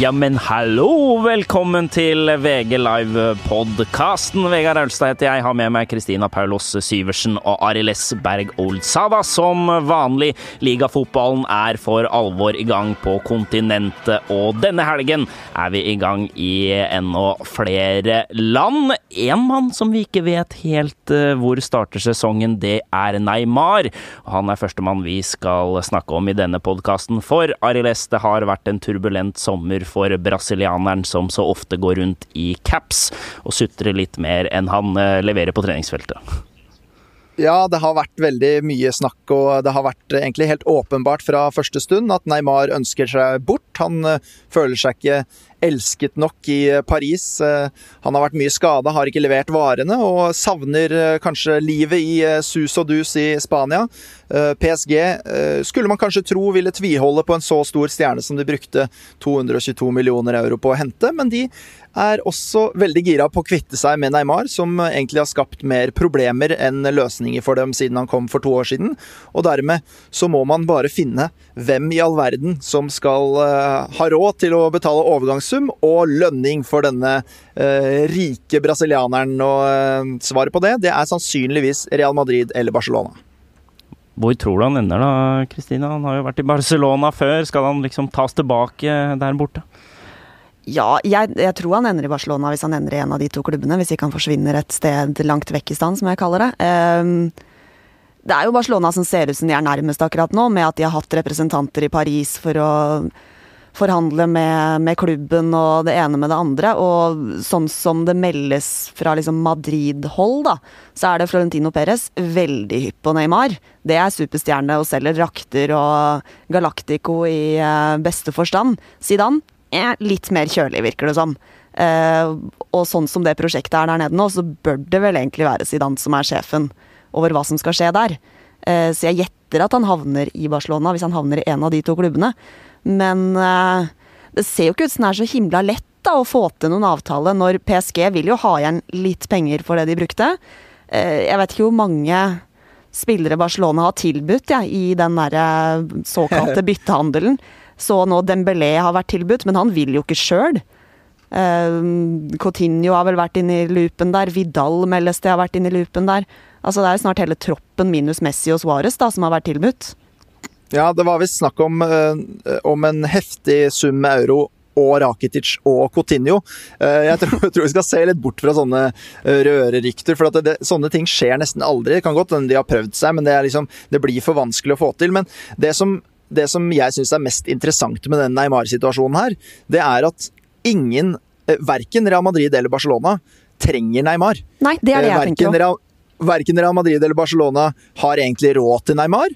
Ja, men hallo! Velkommen til VG Live-podkasten. Vegard Aulstad heter jeg. Har med meg Kristina Paulos Syversen og Arild. Berg Oldsava. Som vanlig, ligafotballen er for alvor i gang på kontinentet, og denne helgen er vi i gang i enda flere land. En mann som vi ikke vet helt eh, hvor starter sesongen, det er Neymar. Han er førstemann vi skal snakke om i denne podkasten. For Arild det har vært en turbulent sommer for brasilianeren som så ofte går rundt i caps og sutrer litt mer enn han eh, leverer på treningsfeltet. Ja, det har vært veldig mye snakk, og det har vært egentlig helt åpenbart fra første stund at Neymar ønsker seg bort. Han uh, føler seg ikke elsket nok i eh, Paris. Han har vært mye skada, har ikke levert varene, og savner kanskje livet i sus og dus i Spania. PSG skulle man kanskje tro ville tviholde på en så stor stjerne som de brukte 222 millioner euro på å hente, men de er også veldig gira på å kvitte seg med Neymar, som egentlig har skapt mer problemer enn løsninger for dem siden han kom for to år siden. Og dermed så må man bare finne hvem i all verden som skal uh, ha råd til å betale overgangssum og lønning for denne uh, rike brasilianeren. Og uh, svaret på det, det er sannsynligvis Real Madrid eller Barcelona. Hvor tror du han ender da, Kristina? Han har jo vært i Barcelona før. Skal han liksom tas tilbake der borte? Ja, jeg, jeg, tror han ender i Barcelona hvis han ender i en av de to klubbene. Hvis ikke han forsvinner et sted langt vekk i stand, som jeg kaller det. Um, det er jo Barcelona som ser ut som de er nærmest akkurat nå, med at de har hatt representanter i Paris for å forhandle med, med klubben og det ene med det andre. Og sånn som det meldes fra liksom Madrid-hold, da, så er det Florentino Perez veldig hypp på Neymar. Det er superstjerne og selger drakter og Galactico i uh, beste forstand. Zidane er litt mer kjølig, virker det som. Eh, og sånn som det prosjektet er der nede nå, så bør det vel egentlig være Zidane som er sjefen over hva som skal skje der. Eh, så jeg gjetter at han havner i Barcelona, hvis han havner i en av de to klubbene. Men eh, det ser jo ikke ut som det er så himla lett da, å få til noen avtale, når PSG vil jo ha igjen litt penger for det de brukte. Eh, jeg vet ikke hvor mange spillere Barcelona har tilbudt ja, i den der eh, såkalte byttehandelen. Så nå Dembélé har vært tilbudt, men han vil jo ikke sjøl. Coutinho har vel vært inne i loopen der. Vidal meldes det har vært inne i loopen der. Altså Det er jo snart hele troppen minus Messi og Suárez som har vært tilbudt. Ja, det var visst snakk om, uh, om en heftig sum med euro og Rakitic og Coutinho. Uh, jeg tror, jeg tror, vi skal se litt bort fra sånne rørerykter, for det, det, sånne ting skjer nesten aldri. Det kan godt hende de har prøvd seg, men det, liksom, det blir for vanskelig å få til. Men det som det som jeg syns er mest interessant med den Neymar-situasjonen her, det er at ingen, eh, verken Real Madrid eller Barcelona, trenger Neymar. Nei, det er det jeg verken tenker Real, verken Real Madrid eller Barcelona har egentlig råd til Neymar.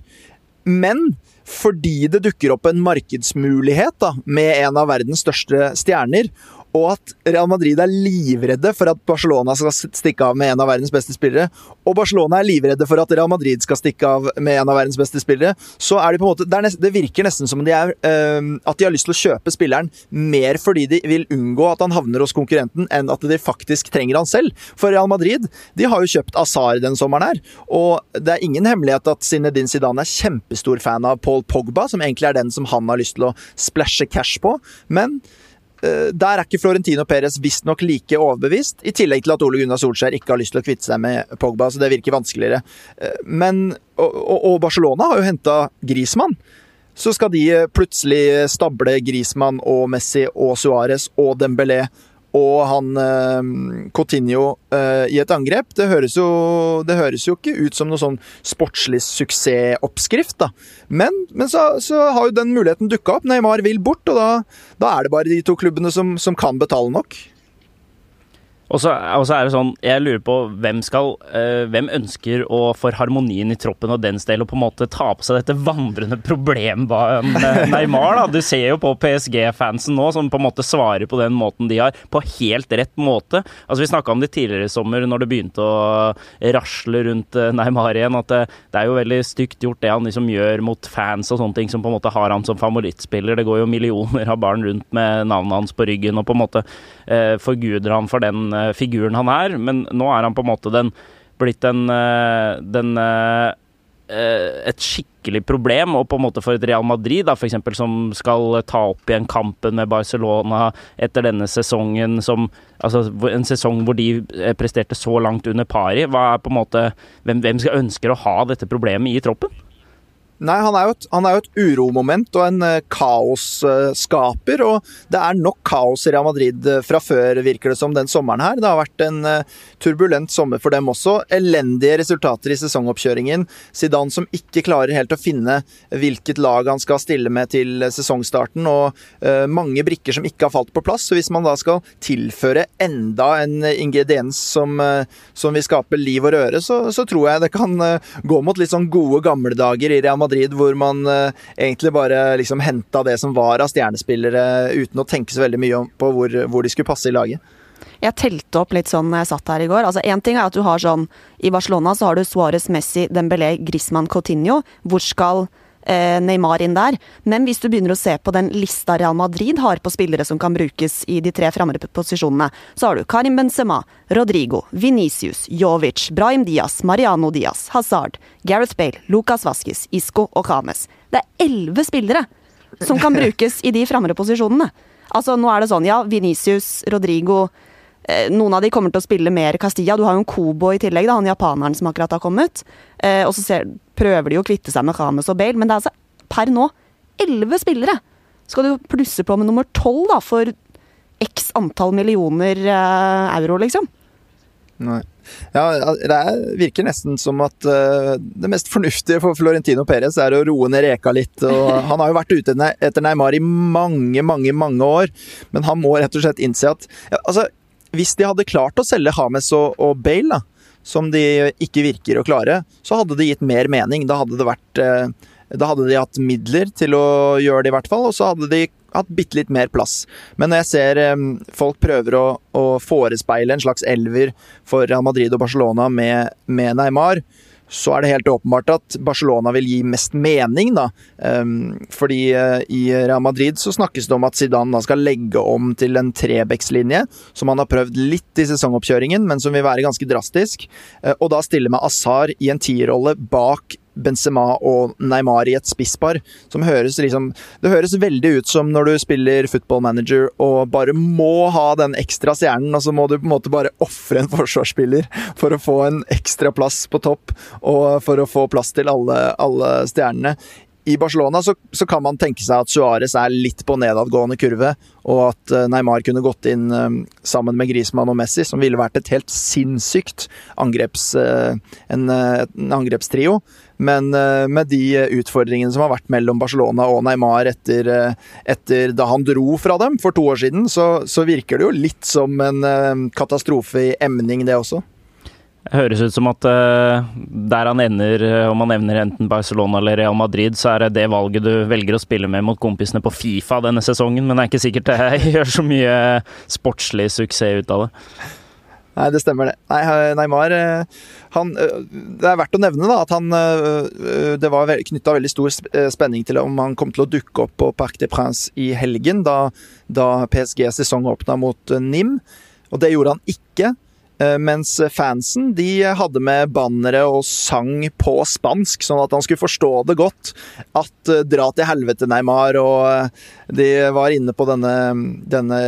Men fordi det dukker opp en markedsmulighet da, med en av verdens største stjerner, og at Real Madrid er livredde for at Barcelona skal stikke av med en av verdens beste spillere, og Barcelona er livredde for at Real Madrid skal stikke av med en av verdens beste spillere, så er de på en måte Det, nest, det virker nesten som de er, uh, at de har lyst til å kjøpe spilleren mer fordi de vil unngå at han havner hos konkurrenten, enn at de faktisk trenger han selv. For Real Madrid de har jo kjøpt Azar den sommeren her, og det er ingen hemmelighet at Zinedine Zidane er kjempestor fan av Paul Pogba, som egentlig er den som han har lyst til å splæsje cash på, men der er ikke Florentino Perez visstnok like overbevist, i tillegg til at Ole Gunnar Solskjær ikke har lyst til å kvitte seg med Pogba, så det virker vanskeligere. Eh, men, og, og Barcelona har jo henta Grismann. Så skal de plutselig stable Grismann og Messi og Suárez og Dembélé og han eh, Coutinho eh, i et angrep. Det høres, jo, det høres, jo, ikke ut som noe sånn sportslig suksessoppskrift, da. Men, men så, så, har jo den muligheten dukka opp. Neymar vil bort, og da, da, er det bare de to klubbene som, som kan betale nok. Og så, er det sånn, jeg lurer på hvem skal øh, Hvem ønsker å for harmonien i troppen og dens del og på en måte ta på seg dette vandrende problem Neymar da, Du ser jo på PSG-fansen nå som på en måte svarer på den måten de har, på helt rett måte. Altså Vi snakka om det tidligere i sommer, når det begynte å rasle rundt eh, Neymar igjen, at det, det er jo veldig stygt gjort det han liksom gjør mot fans og sånne ting, som på en måte har han som favorittspiller. Det går jo millioner av barn rundt med navnet hans på ryggen, og på en måte øh, forguder han for den figuren han er, men nå er han på en måte den blitt den, eh, den eh, eh, et skikkelig problem, og på en måte for et Real Madrid, da, for eksempel, som skal ta opp igjen kampen med Barcelona etter denne sesongen, som, altså en sesong hvor de presterte så langt under pari, hva er på en måte, hvem, hvem skal ønsker å ha dette problemet i troppen? Nei, han er, et, han er jo et uromoment og en uh, kaosskaper. Og det er nok kaos i Real Madrid uh, fra før, virker det som, den sommeren her. Det har vært en turbulent sommer for dem også. Elendige resultater i sesongoppkjøringen. Zidane som ikke klarer helt å finne hvilket lag han skal stille med til sesongstarten. Og mange brikker som ikke har falt på plass. Så hvis man da skal tilføre enda en ingrediens som, som vil skape liv og røre, så, så, tror jeg det kan gå mot litt sånn gode gamle dager i Real Madrid Madrid, hvor man uh, egentlig bare liksom henta det som var av stjernespillere, uten å tenke så veldig mye på hvor, hvor de skulle passe i laget. Jeg telte opp litt sånn jeg satt her i går. Altså Én ting er at du har sånn I Barcelona så har du Suárez, Messi, Dembélé, Griezmann, Coutinho. Hvor skal eh, Neymar inn der. Men hvis du begynner å se på den lista Real Madrid har på spillere som kan brukes i de tre fremre posisjonene, så har du Karim Benzema, Rodrigo, Venicius, Jovic, Brahim Diaz, Mariano Diaz, Hazard, Gareth Bale, Lucas Vasques, Isco og Kames. Det er elleve spillere som kan brukes i de fremre posisjonene. Altså, nå er det sånn, ja, Venicius, Rodrigo Eh, noen av de kommer til å spille mer Castilla. Du har jo en Kobo i tillegg, da, han japaneren som akkurat har kommet. Eh, og så ser, prøver de å kvitte seg med James og Bale, men det er altså per nå elleve spillere! Skal du plusse på med nummer tolv for x antall millioner eh, euro, liksom? Nei. Ja, det virker nesten som at uh, det mest fornuftige for Florentino Perez er å roe ned reka litt. og Han har jo vært ute etter Neymar i mange, mange mange år, men han må rett og slett innse at ja, altså, hvis de hadde klart å selge Hames og, og Bale, da, som de ikke virker å klare, så hadde det gitt mer mening. Da hadde vært eh, Da hadde de hatt midler til å gjøre det, i hvert fall, og så hadde de hatt bitte litt mer plass. Men når jeg ser eh, folk prøver å, å forespeile en slags elver for Real Madrid og Barcelona med, med Neymar, så er det helt åpenbart at Barcelona vil gi mest mening, da. Um, fordi uh, i Real Madrid så snakkes det om at Zidane da skal legge om til en trebekslinje, som han har prøvd litt i sesongoppkjøringen, men som vil være ganske drastisk. Uh, og da stille med Azar i en tierrolle bak Benzema og Neymar i et spisspar, som høres liksom Det høres veldig ut som når du spiller football manager og bare må ha den ekstra stjernen, og så må du på en måte bare ofre en forsvarsspiller for å få en ekstra plass på topp, og for å få plass til alle, alle stjernene i Barcelona så, så, kan man tenke seg at Suárez er litt på nedadgående kurve, og at uh, Neymar kunne gått inn um, sammen med Griezmann og Messi, som ville vært et helt sinnssykt angreps, uh, en, en angrepstrio. Men med de utfordringene som har vært mellom Barcelona og Neymar etter, etter da han dro fra dem for to år siden, så, så virker det jo litt som en katastrofe i emning, det også. Høres ut som at der han ender, om han nevner enten Barcelona eller Real Madrid, så er det det valget du velger å spille med mot kompisene på Fifa denne sesongen, men det er ikke sikkert det gjør så mye sportslig suksess ut av det. Nei, det stemmer det. Nei, Neymar han, Det er verdt å nevne da, at han Det var knytta veldig stor spenning til om han kom til å dukke opp på Parc des Princes i helgen, da, da PSG sesong åpna mot NIM. Og det gjorde han ikke. Eh, mens fansen de hadde med bannere og sang på spansk, sånn at han skulle forstå det godt. At 'dra til helvete, Neymar', og de var inne på denne, denne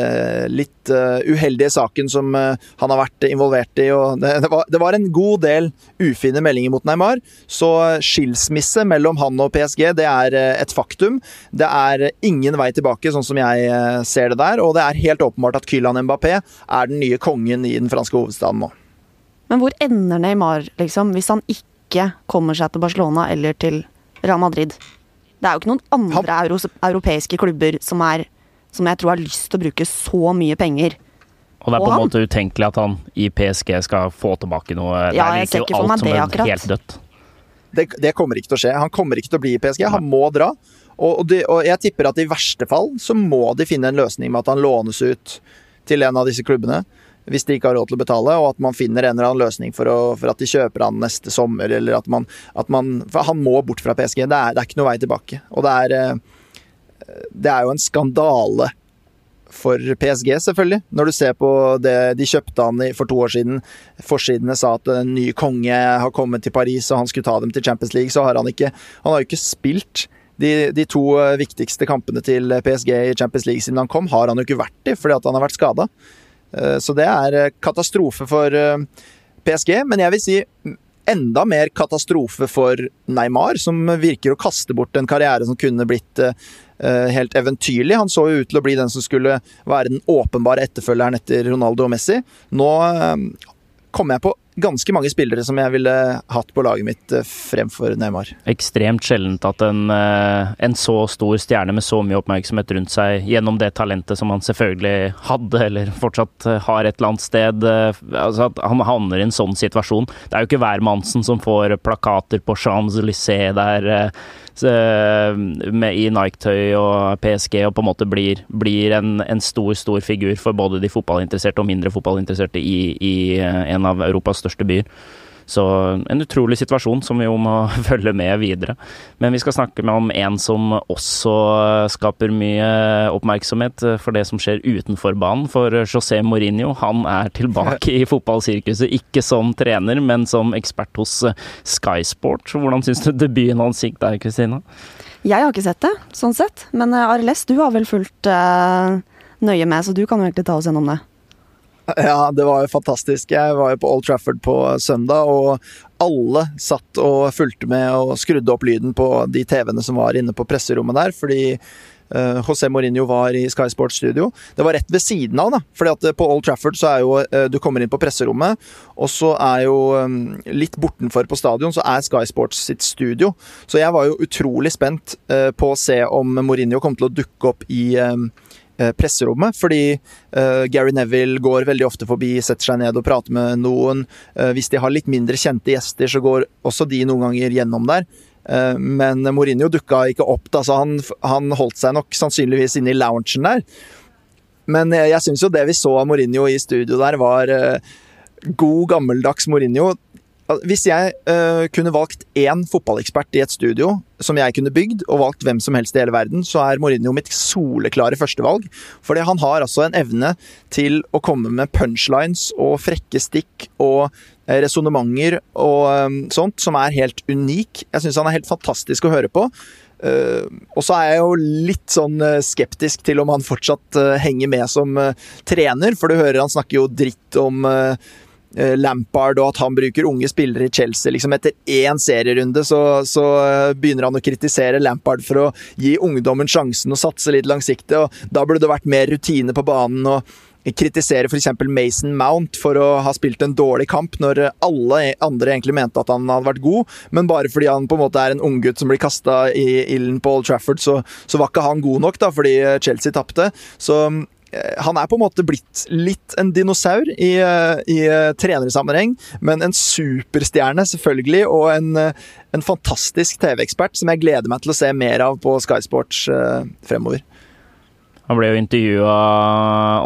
litt uh, uheldige saken som han har vært involvert i. det, det, var, det, var, en god del ufine meldinger mot Neymar, så skilsmisse mellom han og PSG det er et faktum. Det er ingen vei tilbake, sånn som jeg ser det der, og det er helt åpenbart at Kylan Mbappé er den nye kongen i den franske hovedstaden nå. Men hvor ender Neymar, liksom, hvis han ikke kommer seg til Barcelona eller til Real Madrid? Det er jo ikke noen andre euro europeiske klubber som, er, som jeg tror har lyst til å bruke så mye penger. Og det er på en måte utenkelig at han i PSG skal få tilbake noe. Ja, jeg ser ikke for meg det akkurat. Helt dødt. Det, det, kommer ikke til å skje. Han kommer ikke til å bli i PSG. Han må dra. Og, og, de, og, jeg tipper at i verste fall så må de finne en løsning med at han lånes ut til en av disse klubbene hvis de ikke har råd til å betale, og at man finner en eller annen løsning for, å, for at de kjøper han neste sommer, eller at man, at man For han må bort fra PSG. Det er, det er, ikke noe vei tilbake. Og det er, eh, det er jo en skandale for PSG, selvfølgelig. Når du ser på det de kjøpte han for to år siden. Forsidene sa at en ny konge har kommet til Paris og han skulle ta dem til Champions League. Så har han ikke Han har jo ikke spilt de, de, to viktigste kampene til PSG i Champions League siden han kom, har han jo ikke vært i fordi han har vært skada. Eh, så det er katastrofe for eh, PSG. Men jeg vil si enda mer katastrofe for Neymar, som virker å kaste bort en karriere som kunne blitt helt eventyrlig. Han så jo ut til å bli den som skulle være den åpenbare etterfølgeren etter Ronaldo og Messi. Nå kommer jeg på ganske mange spillere som jeg ville hatt på laget mitt eh, fremfor Neymar. Ekstremt sjeldent at en, eh, en, så stor stjerne med så mye oppmerksomhet rundt seg, gjennom det talentet som han selvfølgelig hadde, eller fortsatt eh, har et eller annet sted altså At han havner i en sånn situasjon. Det er jo ikke hvermannsen som får plakater på Champs-Élysées der med, i Nike-tøy og PSG og på en måte blir, blir en, en, stor, stor figur for både de fotballinteresserte og mindre fotballinteresserte i, i en av Europas største byer. Så en utrolig situasjon som vi jo må følge med videre. Men vi skal snakke med om en som også skaper mye oppmerksomhet for det som skjer utenfor banen. For José Mourinho han er tilbake i fotballsirkuset, ikke som trener, men som ekspert hos Sky Sport. Hvordan syns du debuten hans gikk der, Kristina? Jeg har ikke sett det, sånn sett. Men eh, Arles, du har vel fulgt uh, nøye med, så du kan jo egentlig ta oss gjennom det. Ja, det var jo fantastisk. Jeg var jo på Old Trafford på søndag, og alle satt og fulgte med og skrudde opp lyden på de TV-ene som var inne på presserommet der, fordi uh, José Mourinho var i Sky Sports studio. Det var rett ved siden av, da. fordi at på Old Trafford så er jo uh, Du kommer inn på presserommet, og så er jo litt bortenfor på stadion så er Sky Sports sitt studio. Så jeg var jo utrolig spent på å se om Mourinho kom til å dukke opp i Eh, presserommet, fordi uh, Gary Neville går veldig ofte forbi, setter seg ned og prater med noen. Uh, hvis de har litt mindre kjente gjester, så går også de noen ganger gjennom der. Men Mourinho dukka ikke opp, da, så han, han, holdt seg nok sannsynligvis inne i loungen der. Men jeg syns jo det vi så av Mourinho i studio der, var god, gammeldags Mourinho. Hvis jeg uh, kunne valgt én fotballekspert i et studio som jeg kunne bygd, og valgt hvem som helst i hele verden, så er Mourinho mitt soleklare førstevalg. Fordi han har altså en evne til å komme med punchlines og frekke stikk og uh, resonnementer og um, sånt som er helt unik. Jeg syns han er helt fantastisk å høre på. Uh, og så er jeg jo litt sånn skeptisk til om han fortsatt uh, henger med som uh, trener, for du hører han snakker jo dritt om Eh, Lampard og at han bruker unge spillere i Chelsea. Liksom etter én serierunde så, så, eh, begynner han å kritisere Lampard for å gi ungdommen sjansen og satse litt langsiktig. og Da burde det vært mer rutine på banen. og kritisere f.eks. Mason Mount for å ha spilt en dårlig kamp, når alle andre egentlig mente at han hadde vært god, men bare fordi han på en måte er en unggutt som blir kasta i ilden på Old Trafford, så, så, var ikke han god nok, da, fordi Chelsea tapte. Så Eh, han er på en måte blitt litt en dinosaur i, eh, i eh, trenersammenheng, men en superstjerne, selvfølgelig, og en, en fantastisk TV-ekspert som jeg gleder meg til å se mer av på Sky Sports fremover. Han ble jo intervjua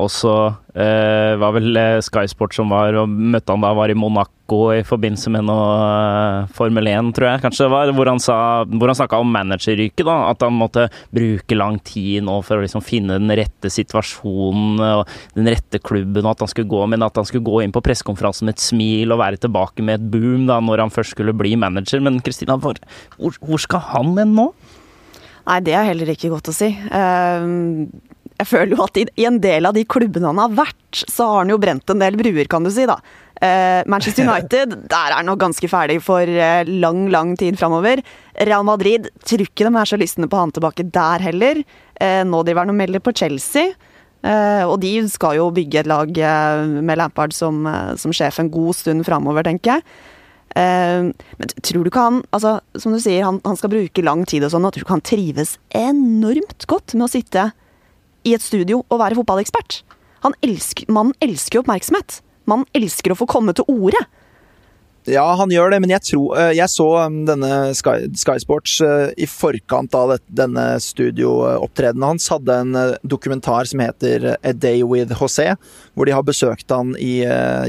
også eh, var vel Sky Sport som var, og møtte han da var i Monaco i forbindelse med noe eh, Formel 1, tror jeg kanskje det var, hvor han, sa, hvor han snakka om manageryrket. da, At han måtte bruke lang tid nå for å liksom finne den rette situasjonen og den rette klubben, og at han skulle gå, men at han skulle gå inn på pressekonferansen med et smil og være tilbake med et boom da, når han først skulle bli manager. Men Kristina, hvor, hvor skal han hen nå? Nei, det er heller ikke godt å si. Uh, jeg føler jo at i, en del av de klubbene han har vært, så har han jo brent en del bruer, kan du si, da. Uh, Manchester United, der er han nok ganske ferdig for uh, lang, lang tid framover. Real Madrid, tror ikke de er så lystne på han tilbake der heller. Uh, nå driver han og melder på Chelsea. og de skal jo bygge et lag med Lampard som, som, sjef en god stund framover, tenker jeg. Men tror du ikke han altså, Som du sier, han, han skal bruke lang tid og sånn, og tror du ikke han trives enormt godt med å sitte i et studio og være fotballekspert. Han elsker, mannen elsker jo oppmerksomhet. Mannen elsker å få komme til orde. Ja, han gjør det, men jeg tror eh, Jeg så um, denne Sky, Sky Sports eh, i forkant av denne studioopptredenen hans. Hadde en eh, dokumentar som heter A Day with José, hvor de har besøkt han i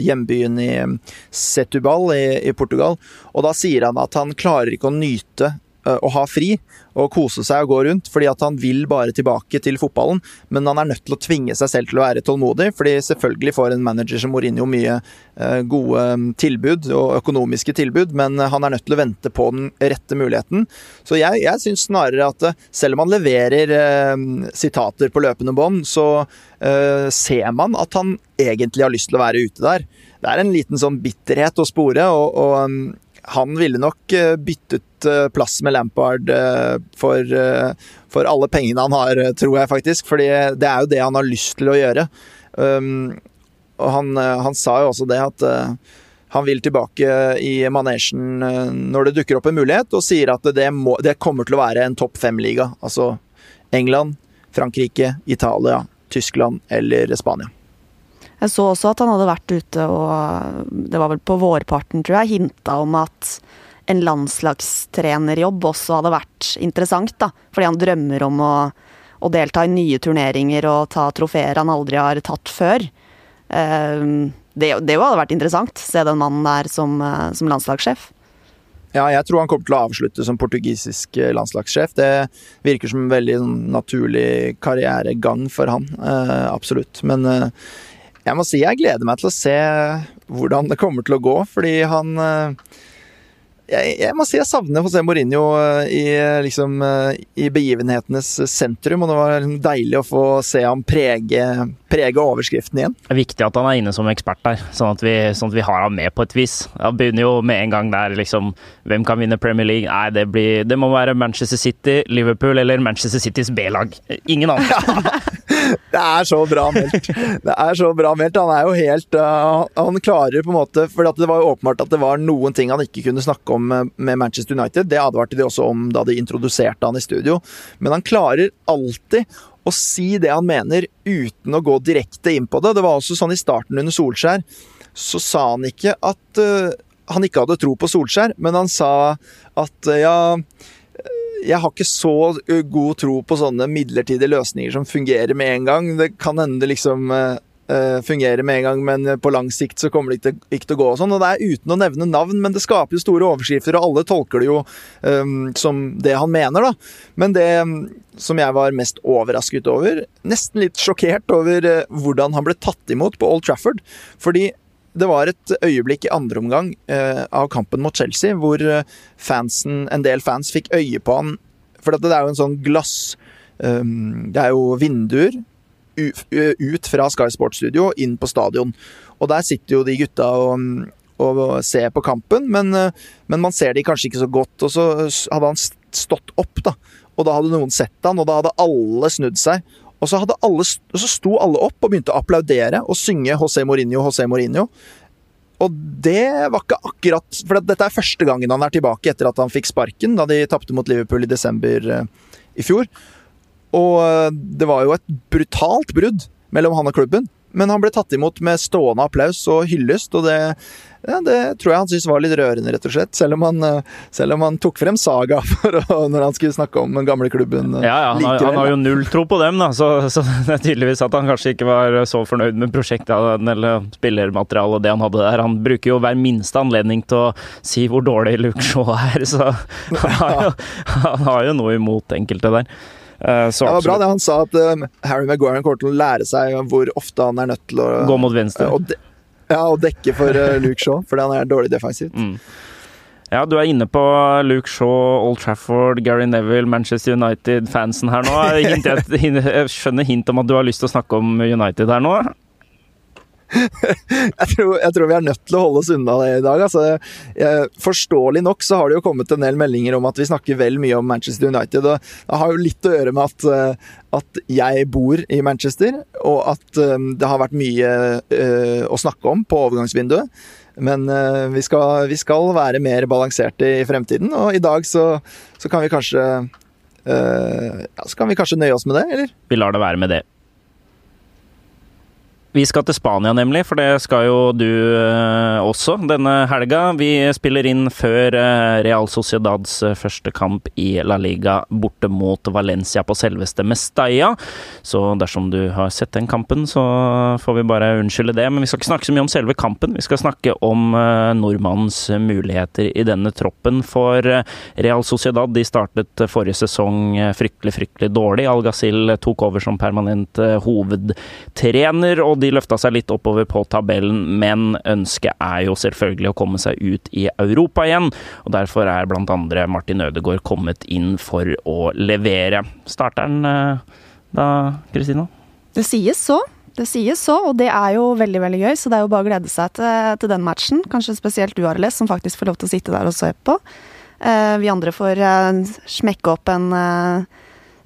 hjembyen i um, Setubal i, i Portugal. Og da sier han at han klarer ikke å nyte å ha fri og kose seg og gå rundt, fordi at han vil bare tilbake til fotballen. Men han er nødt til å tvinge seg selv til å være tålmodig, fordi selvfølgelig får en manager som Mourinho mye eh, gode mm, tilbud og økonomiske tilbud, men han er nødt til å vente på den rette muligheten. Så jeg, jeg syns snarere at eh, selv om han leverer eh, sitater på løpende bånd, så eh, ser man at han egentlig har lyst til å være ute der. Det er en liten sånn bitterhet å spore, og, og mm, han ville nok eh, byttet eh, plass med Lampard eh, for, for, alle pengene han har, tror jeg faktisk. Fordi det er jo det han har lyst til å gjøre. Um, og han, han sa jo også det at han vil tilbake i manesjen når det dukker opp en mulighet, og sier at det, må, det kommer til å være en topp fem-liga. Altså England, Frankrike, Italia, Tyskland eller Spania. Jeg så også at han hadde vært ute og Det var vel på vårparten, tror jeg, hinta om at en landslagstrenerjobb også hadde vært interessant, da. Fordi han drømmer om å, å delta i nye turneringer og ta trofeer han aldri har tatt før. Uh, det, det hadde vært interessant, se den mannen der som, uh, som landslagssjef. Ja, jeg tror han kommer til å avslutte som portugisisk eh, landslagssjef. Det virker som en veldig sånn, naturlig karrieregang for han. Uh, absolutt. Men jeg må si jeg gleder meg til å se hvordan det kommer til å gå, fordi han eh, jeg, jeg, må si jeg savner José Mourinho eh, i, liksom, eh, i begivenhetenes sentrum. Og det var liksom deilig å få se ham prege, prege overskriften igjen. Det er viktig at han er inne som ekspert der, sånn at vi, sånn at vi har ham med på et vis. Han begynner jo med en gang der liksom Hvem kan vinne Premier League? Nei, det, blir, det må være Manchester City, Liverpool eller Manchester Citys B-lag. Ingen andre. det er så bra meldt. Det er så bra meldt. Han er jo helt uh, Han klarer på en måte For det var jo åpenbart at det var noen ting han ikke kunne snakke om om med Manchester United. Det advarte de også om da de introduserte han i studio. Men han klarer alltid å si det han mener uten å gå direkte inn på det. Det var også sånn i starten under Solskjær. Så sa han ikke at uh, han ikke hadde tro på Solskjær, men han sa at uh, ja jeg har ikke så god tro på sånne midlertidige løsninger som fungerer med en gang. Det kan hende liksom fungere med en gang, men på lang sikt så kommer det ikke, ikke til å gå. og sånn, og Det er uten å nevne navn, men det skaper jo store overskrifter, og alle tolker det jo um, som det han mener. da. Men det um, som jeg var mest overrasket over, nesten litt sjokkert over uh, hvordan han ble tatt imot på Old Trafford. fordi det var et øyeblikk i andre omgang uh, av kampen mot Chelsea hvor fansen, en del fans fikk øye på han. For det er jo en sånn glass um, Det er jo vinduer ut fra Sky Sports Studio inn på stadion. Og der sitter jo de gutta og, og ser på kampen, men, men, man ser de kanskje ikke så godt. Og så hadde han stått opp, da. Og da hadde noen sett han, og da hadde alle snudd seg. Og så, alle, så sto alle opp og begynte å applaudere og synge José Mourinho, José Mourinho. Og det var ikke akkurat For dette er første gangen han er tilbake etter at han fikk sparken, da de tapte mot Liverpool i desember eh, i fjor. Og eh, det var jo et brutalt brudd mellom han og klubben. Men han ble tatt imot med stående applaus og hyllest, og det, ja, det tror jeg han syntes var litt rørende, rett og slett. Selv om han, eh, selv om han tok frem Saga å, når han skulle snakke om den gamle klubben. Eh, ja, ja han, har, han, har, jo null tro på dem, da, så, så, det er tydeligvis at han kanskje ikke var så fornøyd med prosjektet eller spillermaterialet og det han hadde der. Han bruker jo hver minste anledning til å si hvor dårlig Luke Shaw er, så han har jo, han har jo noe imot enkelte der. Eh, så det var bra det han sa, at um, Harry Maguire kommer til å lære seg hvor ofte han er nødt til å Gå mot venstre. Uh, de, ja, og dekke for uh, Luke Shaw, fordi han er dårlig defensivt. Mm. Ja, du er inne på Luke Shaw, Old Trafford, Gary Neville, Manchester United-fansen her nå. Jeg, jeg skjønner hint om at du har lyst til å snakke om United her nå? jeg, tror, jeg, tror, vi er nødt til å holde oss unna det i dag. Altså, forståelig nok så har det jo kommet en del meldinger om at vi snakker vel mye om Manchester United. og Det har jo litt å gjøre med at, eh, at jeg bor i Manchester, og at um, det har vært mye uh, å snakke om på overgangsvinduet. Men vi, skal, vi, skal, være mer balanserte i fremtiden, og i dag så, så kan vi kanskje uh, ja, Så kan vi kanskje nøye oss med det, eller? Vi lar det være med det. Vi skal til Spania, nemlig, for det skal jo du eh, også denne helga. Vi spiller inn før eh, Real Sociedads eh, første kamp i La Liga borte mot Valencia på selveste Mestalla. Så dersom du har sett den kampen, så får vi bare unnskylde det. Men vi skal ikke snakke så mye om selve kampen. Vi skal snakke om nordmannens muligheter i denne troppen. For Real Sociedad de startet forrige sesong fryktelig, fryktelig dårlig. Algacil tok over som permanent hovedtrener. og de løfta seg litt oppover på tabellen, men ønsket er jo selvfølgelig å komme seg ut i Europa igjen. og Derfor er bl.a. Martin Ødegaard kommet inn for å levere. Starter han eh, da, Kristina? Det sies så. Det sies så, og det er jo veldig veldig gøy, så det er jo bare å glede seg til, til den matchen. Kanskje spesielt du, Arles, som faktisk får lov til å sitte der og se på. Eh, vi andre får eh, smekke opp en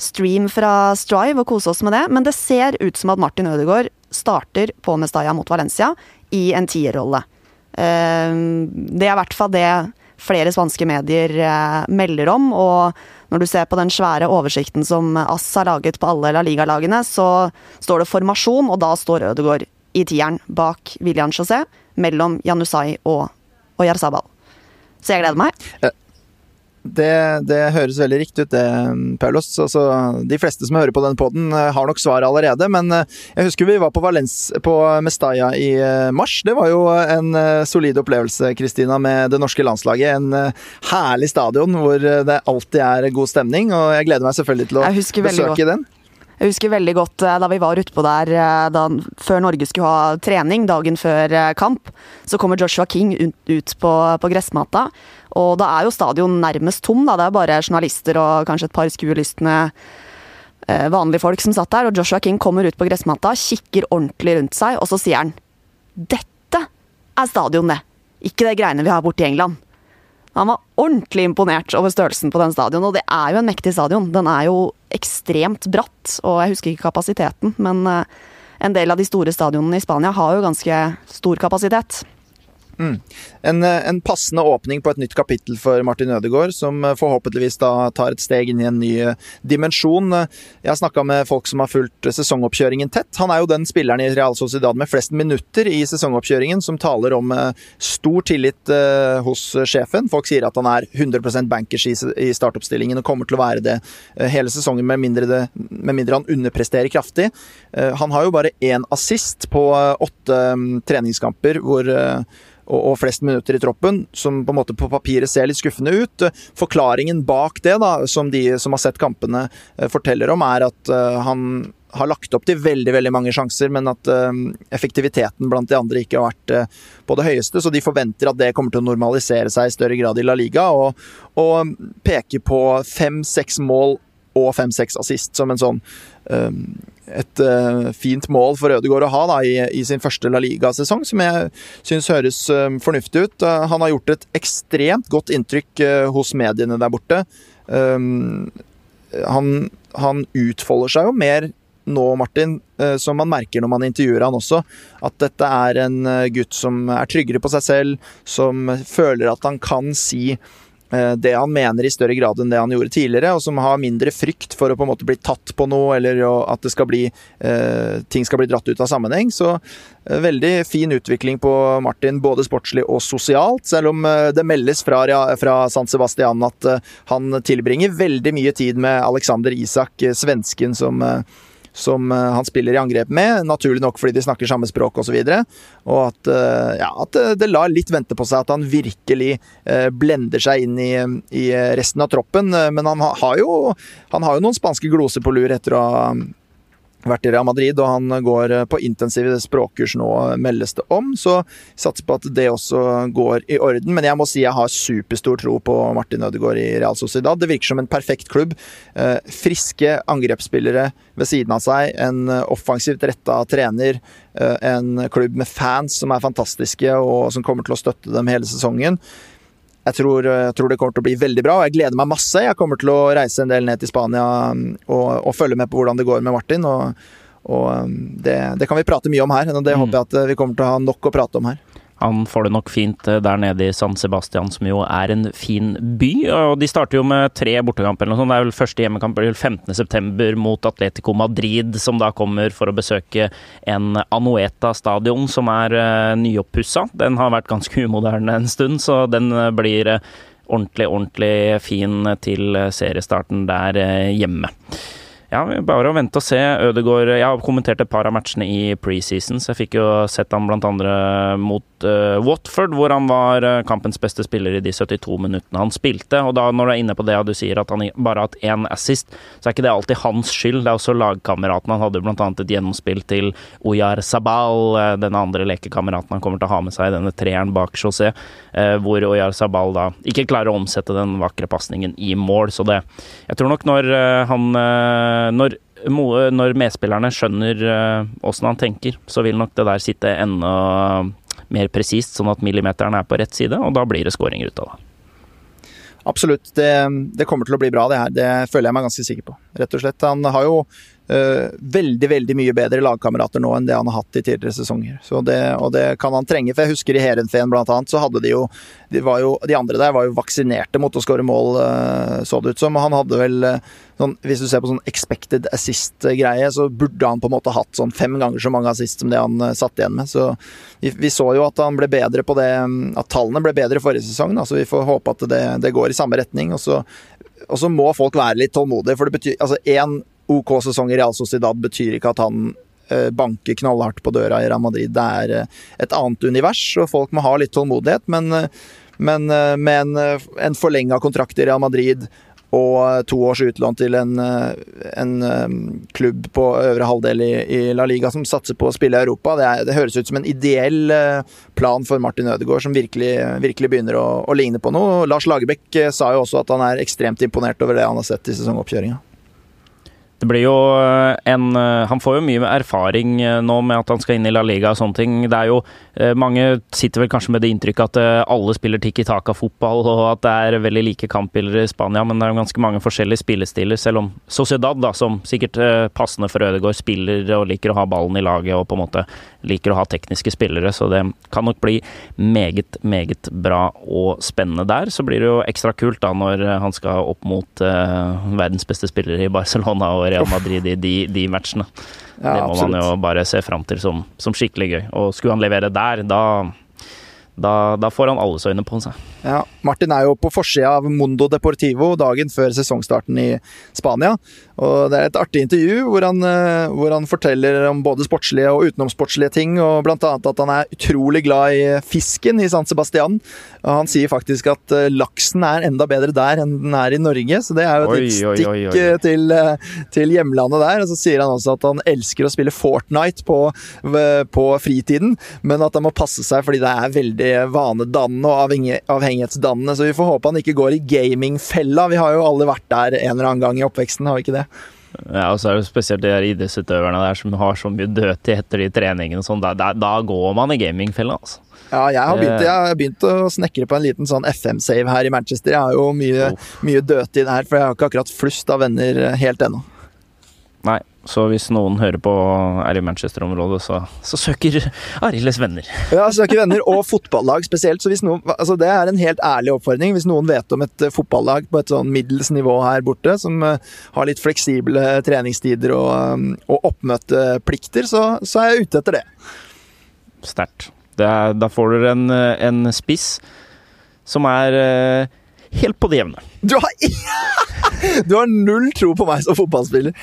stream fra Strive og kose oss med det, men det ser ut som at Martin Ødegaard starter på Mestalla mot Valencia i en tierrolle. Eh, det er i hvert fall det flere spanske medier eh, melder om, og når du ser på den svære oversikten som Ass har laget på alle La Liga-lagene, så står det formasjon, og da står Ødegaard i tieren bak William José, mellom Janusai og, Jarzabal. Så jeg gleder meg. Det, det, høres veldig riktig ut, det, Paulos. Altså, de fleste som hører på den poden, eh, har nok svaret allerede. Men eh, jeg husker vi var på Valens på Mestalla i eh, mars. Det var jo en solid opplevelse, Kristina, med det norske landslaget. En herlig stadion hvor det alltid er god stemning. Og jeg gleder meg selvfølgelig til å besøke den. Jeg husker veldig godt da vi var utpå der da, før Norge skulle ha trening, dagen før kamp. Så kommer Joshua King ut, på, på gressmata. Og da er jo stadion nærmest tom, da. Det er bare journalister og kanskje et par skuelystne eh, vanlige folk som satt der. Og Joshua King kommer ut på gressmata, kikker ordentlig rundt seg, og så sier han Dette er stadion, det! Ikke det greiene vi har borte i England. Han var ordentlig imponert over størrelsen på den stadion, og det er jo en mektig stadion. Den er jo ekstremt bratt, og jeg husker ikke kapasiteten, men eh, en del av de store stadionene i Spania har jo ganske stor kapasitet. Mm. En, eh, en, passende åpning på et nytt kapittel for Martin Ødegaard, som eh, forhåpentligvis da tar et steg inn i en ny eh, dimensjon. Jeg har snakka med folk som har fulgt sesongoppkjøringen tett. Han er jo den spilleren i Real Sociedad med flest minutter i sesongoppkjøringen, som taler om stor tillit hos sjefen. Folk sier at han er 100% bankers i startoppstillingen og kommer til å være det hele sesongen, med mindre, det, med mindre han underpresterer kraftig. Han har jo bare én assist på åtte mm, treningskamper hvor og, og, flest minutter i troppen, som på en måte på papiret ser litt skuffende ut. Forklaringen bak det, da, som de som har sett kampene uh, forteller om, er at uh, han har lagt opp til veldig veldig mange sjanser, men at uh, effektiviteten blant de andre ikke har vært på det høyeste. Så de forventer at det kommer til å normalisere seg i større grad i La Liga, og, og peker på fem-seks mål og fem-seks assist som en sånn um, et uh, fint mål for Ødegaard å ha da, i, i, sin første La Liga-sesong, som jeg syns høres uh, fornuftig ut. Uh, han har gjort et ekstremt godt inntrykk hos mediene der borte. Um, han, han, utfolder seg jo mer nå, Martin, som man merker når man intervjuer han også, at dette er en gutt som er tryggere på seg selv, som føler at han kan si Eh, det han mener i større grad enn det han gjorde tidligere, og som har mindre frykt for å på en måte bli tatt på noe, eller at skal bli, eh, ting skal bli dratt ut av sammenheng. Så eh, veldig fin utvikling på Martin, både sportslig og sosialt, selv om det meldes fra, fra San Sebastian at han tilbringer veldig mye tid med Alexander Isak, svensken som som eh, han spiller i angrep med, naturlig nok fordi de snakker samme språk osv. Og, så og at, eh, ja, at det lar litt vente på seg at han virkelig eh, blender seg inn i, i resten av troppen. Men han har jo, han har jo noen spanske gloser på lur etter å ha vært i Real Madrid, og han går eh, på intensive språkkurs nå, meldes det om. Så satser på at det også går i orden. Men jeg må si jeg har superstor tro på Martin Ødegaard i Real Sociedad. Det virker som en perfekt klubb. Eh, friske angrepsspillere ved siden av seg. En eh, offensivt retta trener. En klubb med fans som er fantastiske, og som kommer til å støtte dem hele sesongen. Jeg tror, jeg tror, det kommer til å bli veldig bra, og jeg gleder meg masse. Jeg kommer til å reise en del ned til Spania um, og, og følge med på hvordan det går med Martin. og, og um, det, det, kan vi prate mye om her, og det mm. håper jeg at uh, vi kommer til å ha nok å prate om her. Han får det nok fint eh, der nede i San Sebastian, som jo er en fin by. Og de starter jo med tre bortekamper eller noe sånt. Det er vel første hjemmekamp 15.9. mot Atletico Madrid, som da kommer for å besøke en Anueta-stadion som er uh, nyoppussa. Den har vært ganske umoderne en stund, så den uh, blir ordentlig, ordentlig fin til seriestarten der hjemme. Ja, bare å vente og se. Ødegaard Jeg har kommentert et par av matchene i preseason, så jeg fikk jo sett ham andre mot uh, Watford, hvor han var uh, kampens beste spiller i de 72 minuttene han spilte. Og da når du er inne på det og du sier at han bare har hatt én assist, så er ikke det alltid hans skyld. Det er også lagkameraten. Han hadde blant annet et gjennomspill til Oyar Sabal, uh, denne andre lekekameraten han kommer til å ha med seg i denne treeren bak José, hvor Oyar Sabal da ikke klarer å omsette den vakre pasningen i mål. Så det Jeg tror nok når han når når medspillerne skjønner åssen han tenker, så vil nok det der sitte enda mer presist, sånn at millimeteren er på rett side, og da blir det skåringer ut av det. Absolutt. Det, det, kommer til å bli bra, det her. Det føler jeg meg ganske sikker på. Rett og slett. Han har jo veldig, veldig mye bedre lagkamerater nå enn det han har hatt i tidligere sesonger. Det, og det kan han trenge. For jeg husker i Heerenveen blant annet, så hadde de jo de, jo de, andre der var jo vaksinerte mot å skåre mål, uh, så det ut som. Han hadde vel uh, sånn, Hvis du ser på sånn expected assist-greie, så burde han på en måte hatt sånn fem ganger så mange assist som det han satt igjen med. Så vi, vi, så jo at han ble bedre på det At tallene ble bedre forrige sesong, da, så vi får håpe at det, det går i samme retning. Og så, og så må folk være litt tålmodige, for det betyr altså én OK sesong i Real Sociedad betyr ikke at han uh, banker knallhardt på døra i Real Madrid. Det er uh, et annet univers, og folk må ha litt tålmodighet, men men med en, en forlenga kontrakt i Real Madrid og to års utlån til en, en klubb på øvre halvdel i, i, La Liga som satser på å spille i Europa. Det, er, det, høres ut som en ideell plan for Martin Ødegaard, som virkelig, virkelig begynner å, å, ligne på noe. Lars Lagerbäck sa jo også at han er ekstremt imponert over det han har sett i sesongoppkjøringa. Det blir jo eh, en Han får jo mye erfaring nå med at han skal inn i La Liga og sånne ting. Det er jo Eh, mange sitter vel kanskje med det inntrykket at eh, alle spiller tikki Taka-fotball, og at det er veldig like kampbilder i Spania, men det er jo ganske mange forskjellige spillestiler, selv om Sociedad, da, som sikkert eh, passende for Ødegaard, spiller og liker å ha ballen i laget og på en måte liker å ha tekniske spillere, så det kan nok bli meget, meget bra og spennende der. Så blir det jo ekstra kult da når han skal opp mot uh, verdens beste spillere i Barcelona og Real Madrid i de, de matchene. Ja, det må absolutt. man jo bare se fram til som, som, skikkelig gøy. Og skulle han levere der, da, da, da får han alles øyne på seg. Ja, Martin er jo på forsida av Mondo Deportivo dagen før sesongstarten i Spania. Og Det er et artig intervju hvor han, eh, hvor han forteller om både sportslige og utenomsportslige ting, og bl.a. at han er utrolig glad i fisken i San Sebastian. Og Han sier faktisk at eh, laksen er enda bedre der enn den er i Norge, så det er jo et stikk eh, til, til, hjemlandet der. Og Så sier han også at han elsker å spille Fortnite på, på fritiden, men at han må passe seg fordi det er veldig vanedannende og avhengig, avhengig avhengighetsdannende, så vi får håpe han ikke går i gamingfella. Vi har jo alle vært der en eller annen gang i oppveksten, har vi ikke det? Ja, og så er det spesielt de idrettsutøverne der som har så mye dødtid etter de treningene og sånn. Da, da, da, går man i gamingfella, altså. Ja, jeg har, begynt, jeg har begynt å snekre på en liten sånn FM-save her i Manchester. Jeg har jo mye, mye dødtid her, for jeg har ikke akkurat flust av venner helt ennå. Nei, så hvis noen hører på er i Manchester-området, så, så, søker Arildes venner. Ja, søker venner, og fotballag spesielt. Så hvis noen, altså det er en helt ærlig oppfordring. Hvis noen vet om et eh, fotballag på et sånn middels nivå her borte, som uh, har litt fleksible treningstider og, og oppmøteplikter, så, så, er jeg ute etter det. Sterkt. Da får dere en, en spiss som er helt på det jevne. Du har, du har null tro på meg som fotballspiller!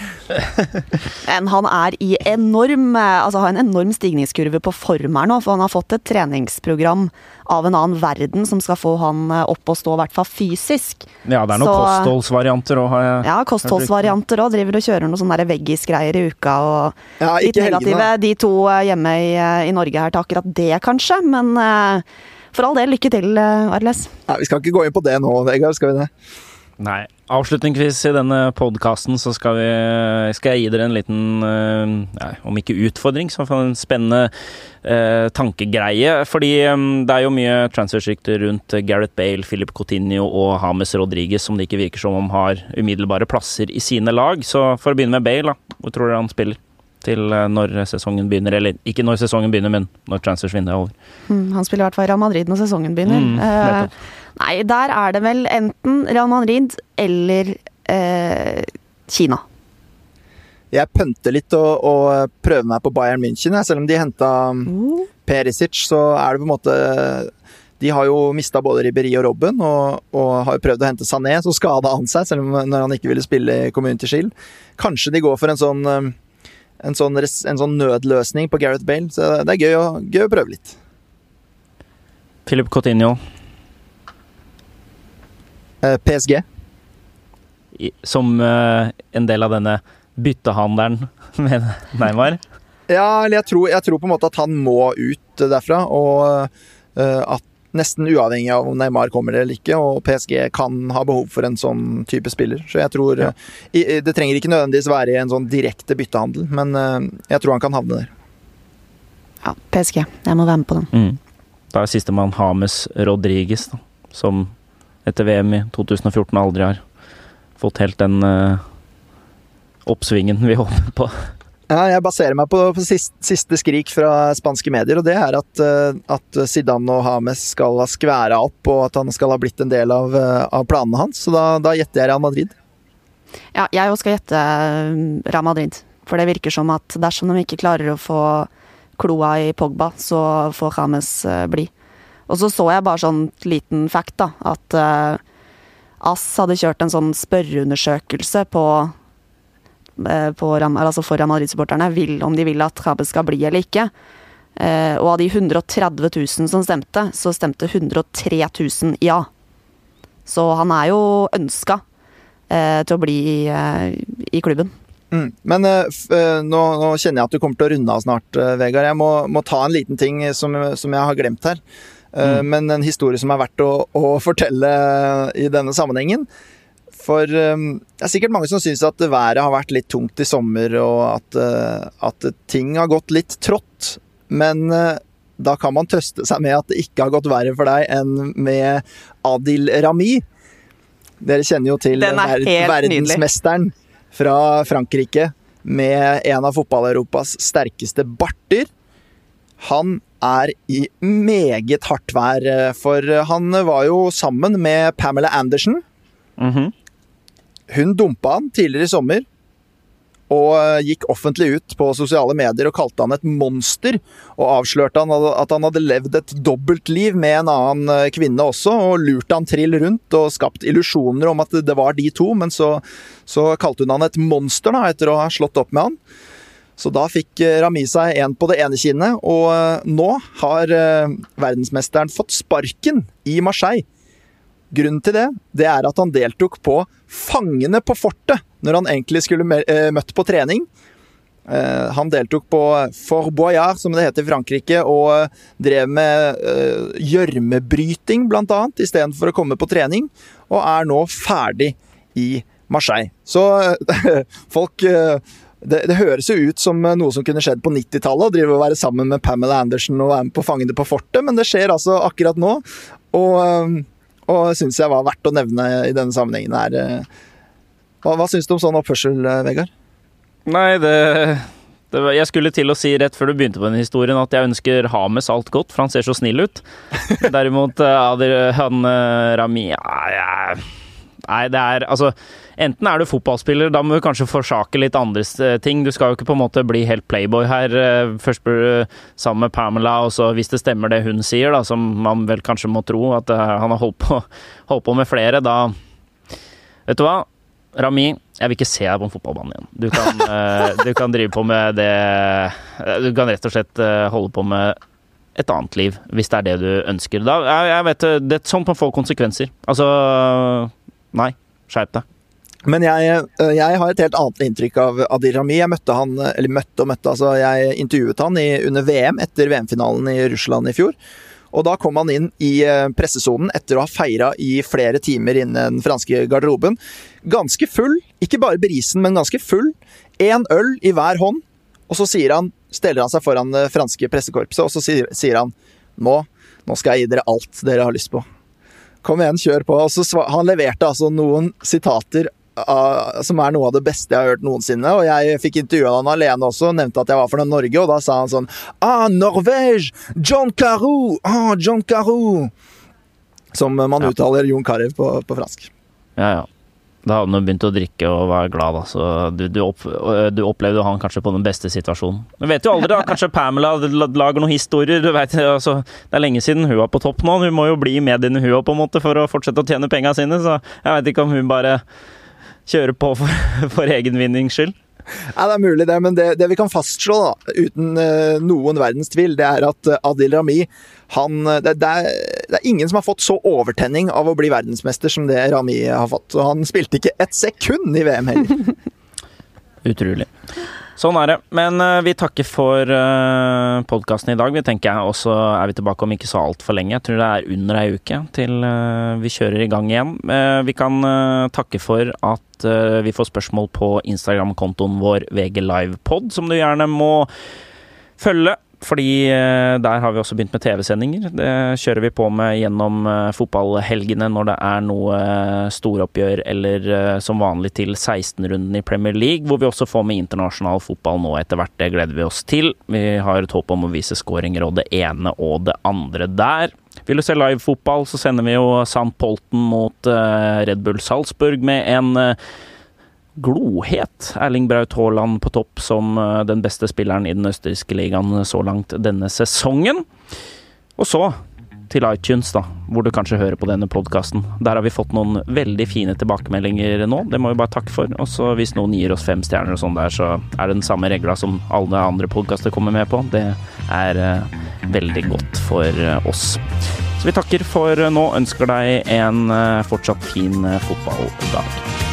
Men han er i enorm Altså har en enorm stigningskurve på form her nå, for han har fått et treningsprogram av en annen verden som skal få han opp og stå, i hvert fall fysisk. Ja, det er noen Så, kostholdsvarianter òg, har jeg Ja, kostholdsvarianter òg. Driver og kjører noen sånne veggisgreier i uka og ja, litt negative, de to hjemme i, i Norge her til akkurat det, kanskje, men for all del, lykke til, eh, Arles. Ja, vi skal ikke gå inn på det nå, Vegard. Skal vi det? Nei. Avslutningsvis i denne podkasten så skal, vi, skal, jeg gi dere en liten, eh, ja, om ikke utfordring, så en spennende eh, tankegreie. Fordi um, det er jo mye transfersykter rundt Gareth Bale, Philip Coutinho og Hames Rodriguez som det ikke virker som om har umiddelbare plasser i sine lag. Så for å begynne med Bale, da. Hvor tror dere han spiller? til eh, når sesongen begynner. Eller ikke når sesongen begynner, men når transfersvinduet er over. Mm, han spiller i hvert fall Real Madrid når sesongen begynner. Mm, Eh. Nei, der er det vel enten Real Madrid eller eh, Kina. Jeg pønter litt og, og prøver meg på Bayern München, jeg. selv om de henta mm. Perisic, så er det på en måte De har jo mista både Ribberi og Robben, og, og har jo prøvd å hente Sané, så skada han seg, selv om når han ikke ville spille i Community Shield. Kanskje de går for en sånn, um, en sånn, en sånn nødløsning på Gareth Bale, så det er gøy å, gøy å prøve litt. Philip Coutinho Eh, PSG. som eh, en del av denne byttehandelen med Neymar. Ja, eller jeg tror, jeg tror på en måte at han må ut derfra, og eh, at nesten uavhengig av om Neymar kommer eller ikke, og PSG kan ha behov for en sånn type spiller. Så jeg tror Ja. eh, Det trenger ikke nødvendigvis være i en sånn direkte byttehandel, men eh, jeg tror han kan havne der. Ja, PSG. Jeg må være med på den. Mm. Da er sistemann Hames Rodriges, da, som etter VM i 2014 aldri har fått helt den uh, oppsvingen vi håper på. Ja, jeg baserer meg på, på siste, siste skrik fra spanske medier, og det er at, eh, at Zidane og Hames skal ha skværa opp, og at han skal ha blitt en del av, eh, av planene hans. Så da, da gjetter jeg Real Madrid. Ja, jeg òg skal gjette Real Madrid. For det virker som at dersom de ikke klarer å få kloa i Pogba, så får James eh, bli. Og så så jeg bare sånn liten fact, da. At uh, ASS hadde kjørt en sånn spørreundersøkelse på, uh, på altså for Real Madrid-supporterne om de vil at James skal bli eller ikke. Uh, og av de 130 000 som stemte, så stemte 103 000 ja. Så han er jo ønska til å bli i, klubben. Mm. Men uh, nå, nå kjenner jeg at du kommer til å runde av snart, uh, Vegard. Jeg må, må ta en liten ting som, som jeg har glemt her. Eh, Men en historie som er verdt å, å fortelle i denne sammenhengen. For eh, det er sikkert mange som syns at været har vært litt tungt i sommer, og at, eh, at ting har gått litt trått. Men da kan man trøste seg med at det ikke har gått verre for deg enn med Adil Rami. Dere kjenner jo til Den er ver- verdensmesteren fra Frankrike med en av fotball-Europas sterkeste barter. Han er i meget hardt vær, eh, for han var jo sammen med Pamela Andersen. -hmm. Hun dumpa han tidligere i sommer, og eh, gikk offentlig ut på sosiale medier og kalte han et monster. Og avslørte han at han hadde levd et dobbeltliv med en annen eh, kvinne også, og lurt han trill rundt og skapt illusjoner om at det var de to, men så, så kalte hun han et monster da, etter å ha slått opp med han. Så da fikk eh, Rami seg en på det ene kinnet, og eh, nå har eh, verdensmesteren fått sparken i Marseille. Grunnen til det, det er at han deltok på Fangene på fortet, når han egentlig skulle møtt på trening. Han deltok på Fort Boyard, som det heter i Frankrike, og drev med gjørmebryting, blant annet, istedenfor å komme på trening, og er nå ferdig i Marseille. Så folk det, det høres jo ut som eh, noe som kunne skjedd på 90-tallet, å være sammen med Pamela Andersen og være med på Fangene på fortet, men det skjer altså akkurat nå. Og, eh, og syns jeg var verdt å nevne i denne sammenhengen her. eh. Hva, hva syns du om sånn oppførsel, Vegard? Nei, det, det Jeg skulle til å si rett før du begynte på den historien at jeg ønsker Hames alt godt, for han ser så snill ut. Derimot Adir, han Rami ja, ja. Nei, det er altså Enten er du fotballspiller, da må du kanskje forsake litt andre eh, ting. Du skal jo ikke på en måte bli helt playboy her. Eh, Først blir du sammen med Pamela, og så hvis det stemmer det hun sier, da, som man vel kanskje må tro, at eh, han har holdt på, holdt på med flere, da Vet du hva? Rami, jeg vil ikke se deg på en fotballbane igjen. Du kan, du kan drive på med det Du kan rett og slett holde på med et annet liv, hvis det er det du ønsker. Da, jeg, vet, det, det, sånt må få konsekvenser. Altså Nei, skjerp deg. Men jeg, eh, jeg har et helt annet inntrykk av Adil Rami. Jeg møtte han, eller møtte og møtte, altså jeg intervjuet han i, under VM etter VM-finalen i Russland i fjor. Og da kom han inn i eh, pressesonen etter å ha feira i flere timer innen den franske garderoben. Ganske full, ikke bare brisen, men ganske full. Én øl i hver hånd. Og så han, steller han seg foran det franske pressekorpset, og så sier, sier han nå, nå skal jeg gi dere alt dere har lyst på. Kom igjen, kjør på. Og så han leverte altså noen sitater som er noe av det beste jeg har hørt noensinne. Og jeg fikk intervjua han alene også, nevnte at jeg var fra Norge, og da sa han sånn Ah, Norvège! John Carou! Ah, John Carou! Som man Ja. uttaler Jon Carew på, på fransk. Ja, ja. Da hadde han begynt å drikke og være glad, da. Så du, du, opp, du opplevde han kanskje på den beste situasjonen. Du vet jo aldri, da. Kanskje Pamela lager noen historier. Du vet, altså, det er lenge siden hun var på topp nå. Hun må jo bli i mediene hua på en måte, for å fortsette å tjene penga sine. Så jeg vet ikke om hun bare kjører på for, for egen vinnings skyld. Ja, det er mulig det, men det, det vi kan fastslå, da, uten uh, noen verdens tvil, det er at eh, Adil Rami han, eh, det, det, er, det er ingen som har fått så overtenning av å bli verdensmester som det Rami har fått. Og han spilte ikke et sekund i VM heller. Utrolig. Sånn er det. Men uh, vi takker for uh, podkasten i dag. Vi tenker jeg, Og så er vi tilbake om ikke så altfor lenge. Jeg tror det er under ei uke til uh, vi kjører i gang igjen. Eh, vi kan eh, takke for at eh, vi får spørsmål på Instagram-kontoen vår VG Livepod, som du gjerne må følge. Fordi eh, der har vi også begynt med TV-sendinger. Det kjører vi på med gjennom eh, fotballhelgene når det er noe eh, storoppgjør, eller som vanlig til 16-runden i Premier League, hvor vi også får med internasjonal fotball nå etter hvert. Det gleder vi oss til. Vi har et håp om å vise skåringer og det ene og det andre der. Vil du se livefotball, så sender vi jo Sam Polten mot Red Bull Salzburg med en glohet Erling Braut Haaland på topp som eh, den beste spilleren i den østerrikske ligaen så langt denne sesongen. Og så til iTunes, da, hvor du kanskje hører på denne podkasten. Der har vi fått noen veldig fine tilbakemeldinger nå, det må vi bare takke for. Og så hvis noen gir oss fem stjerner og sånn der, så er det den samme regla som alle andre podkaster kommer med på. Det er eh, veldig godt for eh, oss. Så vi takker for nå, ønsker deg en fortsatt fin fotballdag.